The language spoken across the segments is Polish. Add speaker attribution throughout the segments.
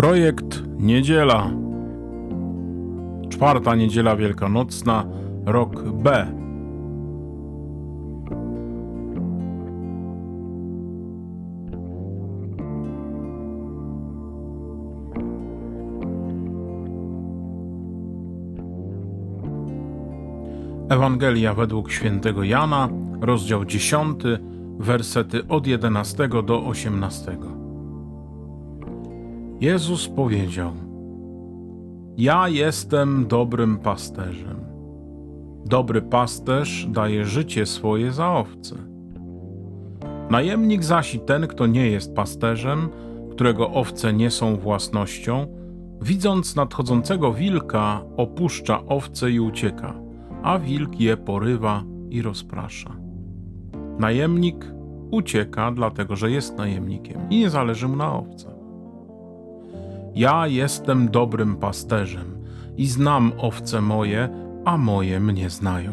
Speaker 1: Projekt Niedziela. Czwarta niedziela wielkanocna, rok B. Ewangelia według świętego Jana, rozdział 10, wersety od 11 do 18. Jezus powiedział: Ja jestem dobrym pasterzem. Dobry pasterz daje życie swoje za owce. Najemnik zaś i ten, kto nie jest pasterzem, którego owce nie są własnością, widząc nadchodzącego wilka, opuszcza owce i ucieka, a wilk je porywa i rozprasza. Najemnik ucieka, dlatego że jest najemnikiem i nie zależy mu na owcach. Ja jestem dobrym pasterzem i znam owce moje, a moje mnie znają.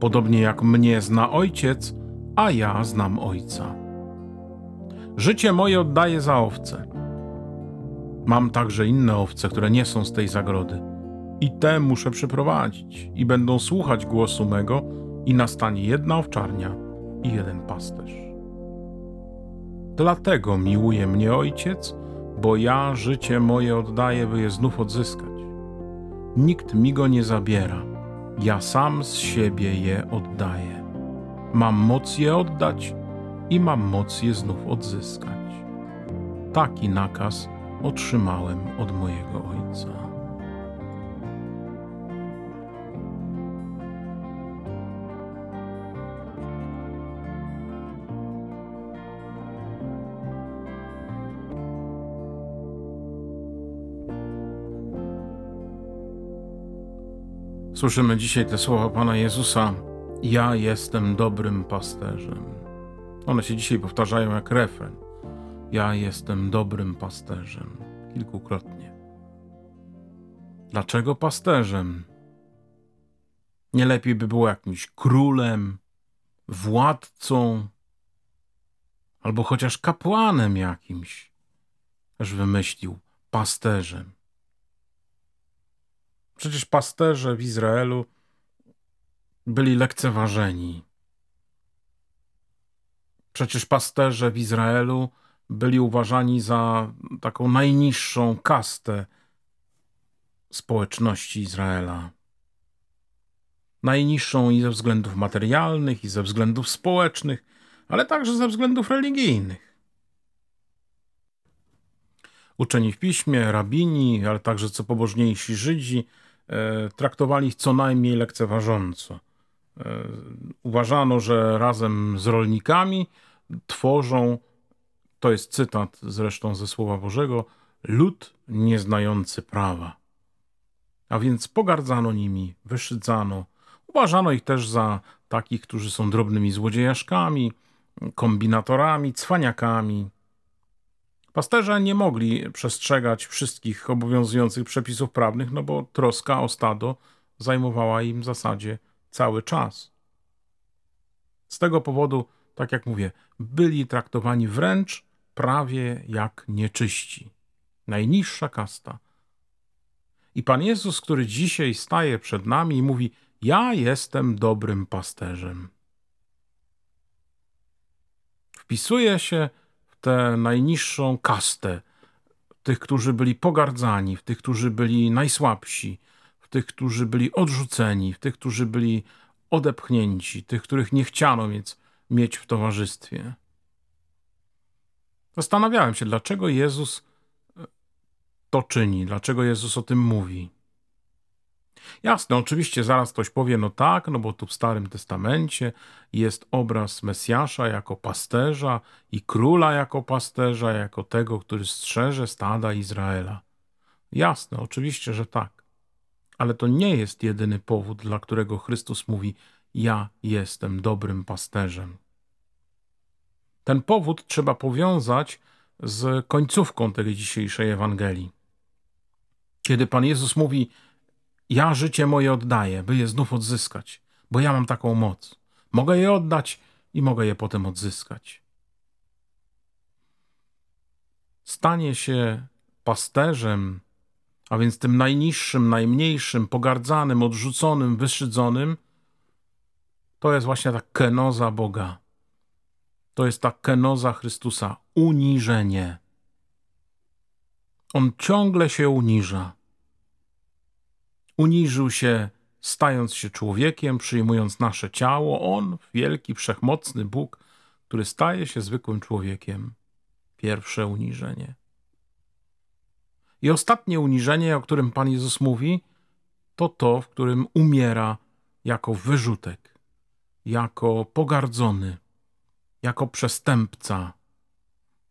Speaker 1: Podobnie jak mnie zna ojciec, a ja znam ojca. Życie moje oddaję za owce. Mam także inne owce, które nie są z tej zagrody. I te muszę przyprowadzić, i będą słuchać głosu mego, i nastanie jedna owczarnia i jeden pasterz. Dlatego miłuje mnie ojciec, bo ja życie moje oddaję, by je znów odzyskać. Nikt mi go nie zabiera, ja sam z siebie je oddaję. Mam moc je oddać i mam moc je znów odzyskać. Taki nakaz otrzymałem od mojego Ojca. Słyszymy dzisiaj te słowa Pana Jezusa: Ja jestem dobrym pasterzem. One się dzisiaj powtarzają jak refren. Ja jestem dobrym pasterzem. Kilkukrotnie. Dlaczego pasterzem? Nie lepiej by było jakimś królem, władcą, albo chociaż kapłanem jakimś, aż wymyślił pasterzem. Przecież pasterze w Izraelu byli lekceważeni. Przecież pasterze w Izraelu byli uważani za taką najniższą kastę społeczności Izraela. Najniższą i ze względów materialnych, i ze względów społecznych, ale także ze względów religijnych. Uczeni w piśmie, rabini, ale także co pobożniejsi Żydzi traktowali ich co najmniej lekceważąco. E, uważano, że razem z rolnikami tworzą, to jest cytat zresztą ze Słowa Bożego, lud nieznający prawa. A więc pogardzano nimi, wyszydzano. Uważano ich też za takich, którzy są drobnymi złodziejaszkami, kombinatorami, cwaniakami, Pasterze nie mogli przestrzegać wszystkich obowiązujących przepisów prawnych, no bo troska o stado zajmowała im w zasadzie cały czas. Z tego powodu, tak jak mówię, byli traktowani wręcz prawie jak nieczyści. Najniższa kasta. I Pan Jezus, który dzisiaj staje przed nami i mówi: Ja jestem dobrym pasterzem. Wpisuje się tę najniższą kastę, tych, którzy byli pogardzani, w tych, którzy byli najsłabsi, w tych, którzy byli odrzuceni, w tych, którzy byli odepchnięci, tych, których nie chciano mieć, mieć w towarzystwie. Zastanawiałem się, dlaczego Jezus to czyni, dlaczego Jezus o tym mówi. Jasne, oczywiście zaraz ktoś powie, no tak, no bo tu w Starym Testamencie jest obraz Mesjasza jako pasterza i króla jako pasterza, jako tego, który strzeże stada Izraela. Jasne, oczywiście, że tak. Ale to nie jest jedyny powód, dla którego Chrystus mówi: Ja jestem dobrym pasterzem. Ten powód trzeba powiązać z końcówką tej dzisiejszej Ewangelii. Kiedy Pan Jezus mówi: ja życie moje oddaję, by je znów odzyskać, bo ja mam taką moc. Mogę je oddać i mogę je potem odzyskać. Stanie się pasterzem, a więc tym najniższym, najmniejszym, pogardzanym, odrzuconym, wyszydzonym, to jest właśnie ta kenoza Boga. To jest ta kenoza Chrystusa, uniżenie. On ciągle się uniża. Uniżył się, stając się człowiekiem, przyjmując nasze ciało. On, wielki, wszechmocny Bóg, który staje się zwykłym człowiekiem. Pierwsze uniżenie. I ostatnie uniżenie, o którym Pan Jezus mówi, to to, w którym umiera jako wyrzutek, jako pogardzony, jako przestępca.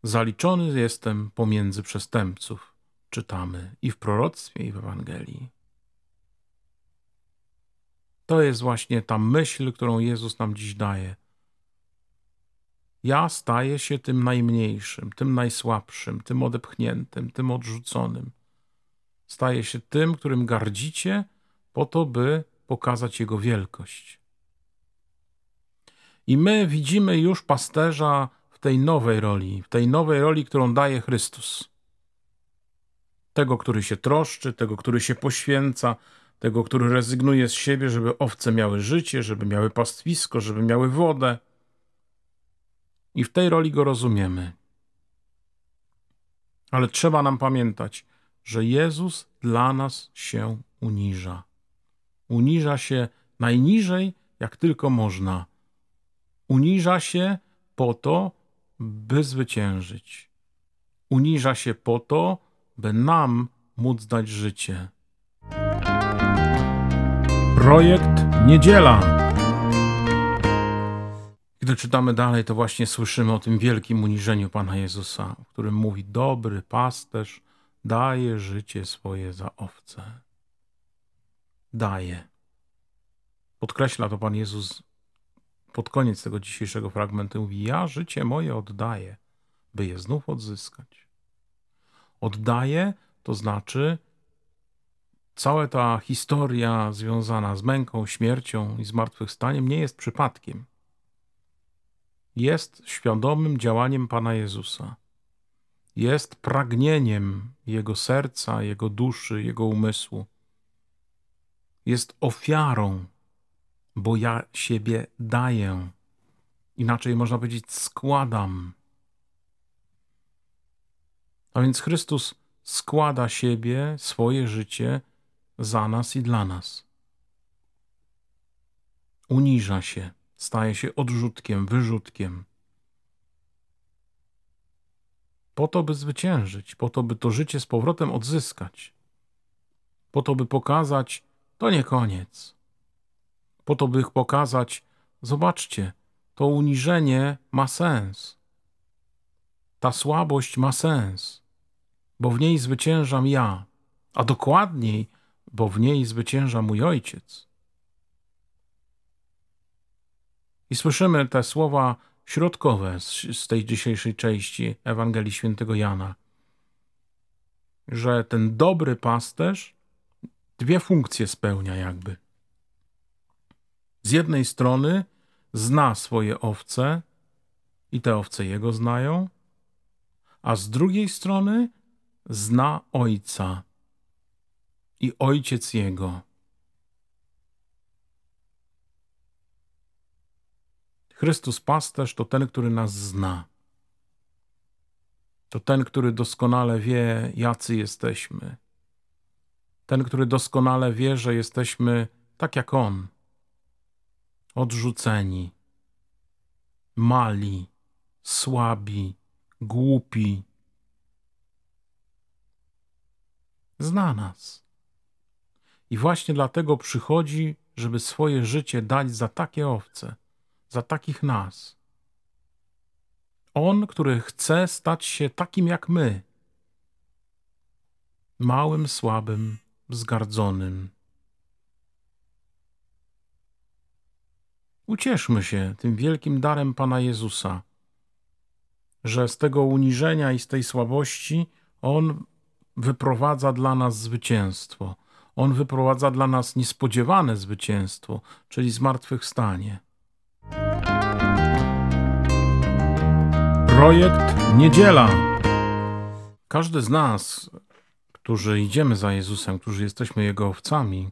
Speaker 1: Zaliczony jestem pomiędzy przestępców, czytamy i w proroctwie, i w Ewangelii. To jest właśnie ta myśl, którą Jezus nam dziś daje. Ja staję się tym najmniejszym, tym najsłabszym, tym odepchniętym, tym odrzuconym. Staję się tym, którym gardzicie, po to, by pokazać Jego wielkość. I my widzimy już pasterza w tej nowej roli, w tej nowej roli, którą daje Chrystus. Tego, który się troszczy, tego, który się poświęca, tego, który rezygnuje z siebie, żeby owce miały życie, żeby miały pastwisko, żeby miały wodę. I w tej roli go rozumiemy. Ale trzeba nam pamiętać, że Jezus dla nas się uniża. Uniża się najniżej, jak tylko można. Uniża się po to, by zwyciężyć. Uniża się po to, by nam móc dać życie. Projekt Niedziela. Gdy czytamy dalej, to właśnie słyszymy o tym wielkim uniżeniu Pana Jezusa, w którym mówi: Dobry pasterz daje życie swoje za owce. Daje. Podkreśla to Pan Jezus pod koniec tego dzisiejszego fragmentu. Mówi: Ja życie moje oddaję, by je znów odzyskać. Oddaję to znaczy, cała ta historia związana z męką, śmiercią i zmartwychwstaniem nie jest przypadkiem jest świadomym działaniem Pana Jezusa. Jest pragnieniem Jego serca, Jego duszy, Jego umysłu. Jest ofiarą, bo ja siebie daję. Inaczej można powiedzieć, składam. A więc Chrystus składa siebie, swoje życie za nas i dla nas. Uniża się staje się odrzutkiem, wyrzutkiem. Po to, by zwyciężyć, po to, by to życie z powrotem odzyskać, po to, by pokazać, to nie koniec, po to, by pokazać, zobaczcie, to uniżenie ma sens. Ta słabość ma sens, bo w niej zwyciężam ja, a dokładniej, bo w niej zwycięża mój ojciec. I słyszymy te słowa środkowe z, z tej dzisiejszej części Ewangelii Świętego Jana, że ten dobry pasterz dwie funkcje spełnia jakby. Z jednej strony zna swoje owce i te owce jego znają, a z drugiej strony zna ojca i ojciec jego. Chrystus pasterz to ten, który nas zna. To ten, który doskonale wie, jacy jesteśmy. Ten, który doskonale wie, że jesteśmy tak jak On. Odrzuceni, mali, słabi, głupi. Zna nas. I właśnie dlatego przychodzi, żeby swoje życie dać za takie owce za takich nas. On, który chce stać się takim jak my, małym, słabym, wzgardzonym. Ucieszmy się tym wielkim darem Pana Jezusa, że z tego uniżenia i z tej słabości On wyprowadza dla nas zwycięstwo. On wyprowadza dla nas niespodziewane zwycięstwo, czyli zmartwychwstanie. Projekt Niedziela. Każdy z nas którzy idziemy za Jezusem, którzy jesteśmy Jego owcami,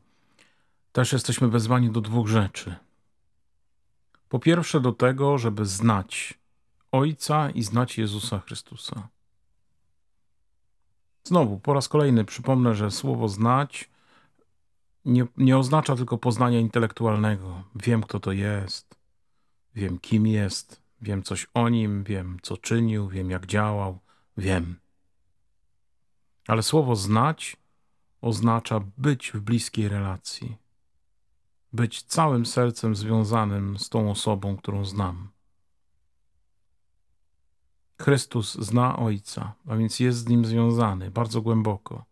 Speaker 1: też jesteśmy wezwani do dwóch rzeczy. Po pierwsze, do tego, żeby znać Ojca i znać Jezusa Chrystusa. Znowu, po raz kolejny przypomnę, że słowo znać nie, nie oznacza tylko poznania intelektualnego. Wiem, kto to jest, wiem, kim jest, wiem coś o nim, wiem, co czynił, wiem, jak działał, wiem. Ale słowo znać oznacza być w bliskiej relacji, być całym sercem związanym z tą osobą, którą znam. Chrystus zna Ojca, a więc jest z nim związany bardzo głęboko.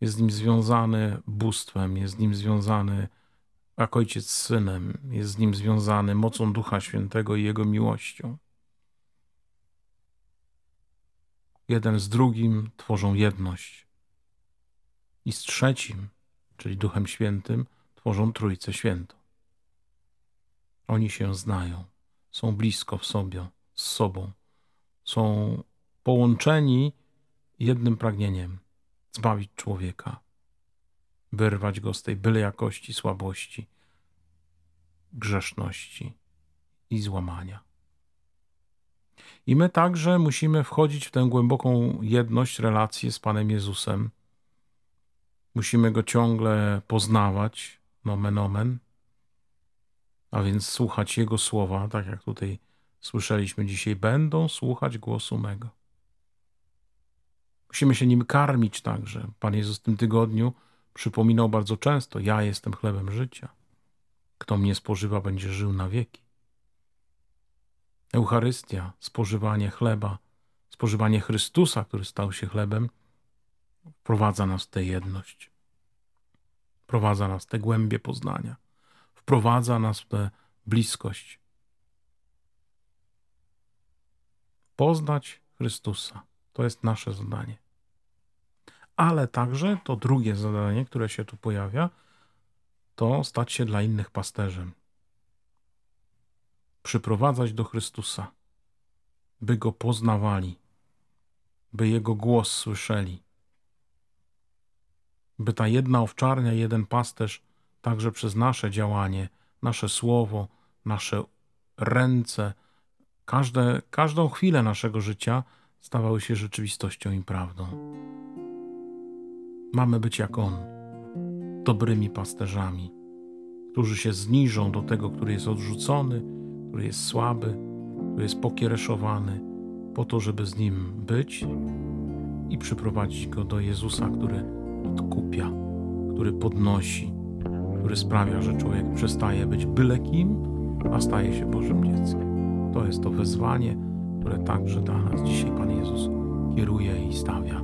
Speaker 1: Jest z nim związany bóstwem, jest z nim związany jak ojciec z synem, jest z nim związany mocą Ducha Świętego i jego miłością. Jeden z drugim tworzą jedność. I z trzecim, czyli Duchem Świętym, tworzą Trójcę Świętą. Oni się znają, są blisko w sobie, z sobą są połączeni jednym pragnieniem zbawić człowieka, wyrwać go z tej byle jakości słabości, grzeszności i złamania. I my także musimy wchodzić w tę głęboką jedność, relację z Panem Jezusem. Musimy go ciągle poznawać, nomen omen, a więc słuchać Jego słowa, tak jak tutaj Słyszeliśmy dzisiaj, będą słuchać głosu mego. Musimy się nim karmić także. Pan Jezus w tym tygodniu przypominał bardzo często: Ja jestem chlebem życia. Kto mnie spożywa, będzie żył na wieki. Eucharystia, spożywanie chleba, spożywanie Chrystusa, który stał się chlebem, wprowadza nas w tę jedność. Wprowadza nas w te głębie poznania. Wprowadza nas w tę bliskość poznać Chrystusa. To jest nasze zadanie. Ale także to drugie zadanie, które się tu pojawia, to stać się dla innych pasterzem. Przyprowadzać do Chrystusa, by go poznawali, by jego głos słyszeli, by ta jedna owczarnia, jeden pasterz także przez nasze działanie, nasze słowo, nasze ręce, Każde, każdą chwilę naszego życia stawały się rzeczywistością i prawdą. Mamy być jak On, dobrymi pasterzami, którzy się zniżą do tego, który jest odrzucony, który jest słaby, który jest pokiereszowany, po to, żeby z Nim być i przyprowadzić go do Jezusa, który odkupia, który podnosi, który sprawia, że człowiek przestaje być byle kim, a staje się Bożym dzieckiem. To jest to wezwanie, które także dla nas dzisiaj Pan Jezus kieruje i stawia.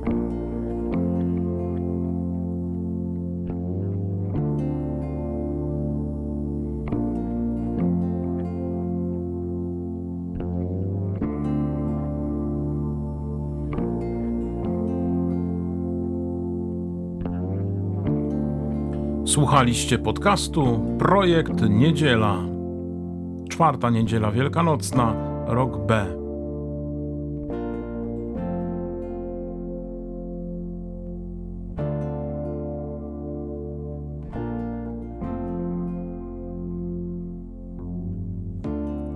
Speaker 1: Słuchaliście podcastu Projekt Niedziela czwarta niedziela wielkanocna, rok B.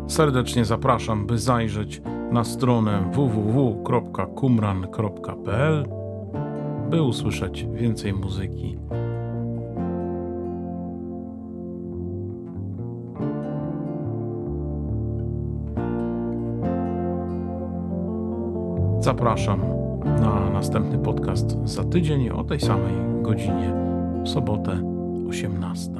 Speaker 1: Serdecznie zapraszam, by zajrzeć na stronę www.kumran.pl, by usłyszeć więcej muzyki. Zapraszam na następny podcast za tydzień o tej samej godzinie, w sobotę 18.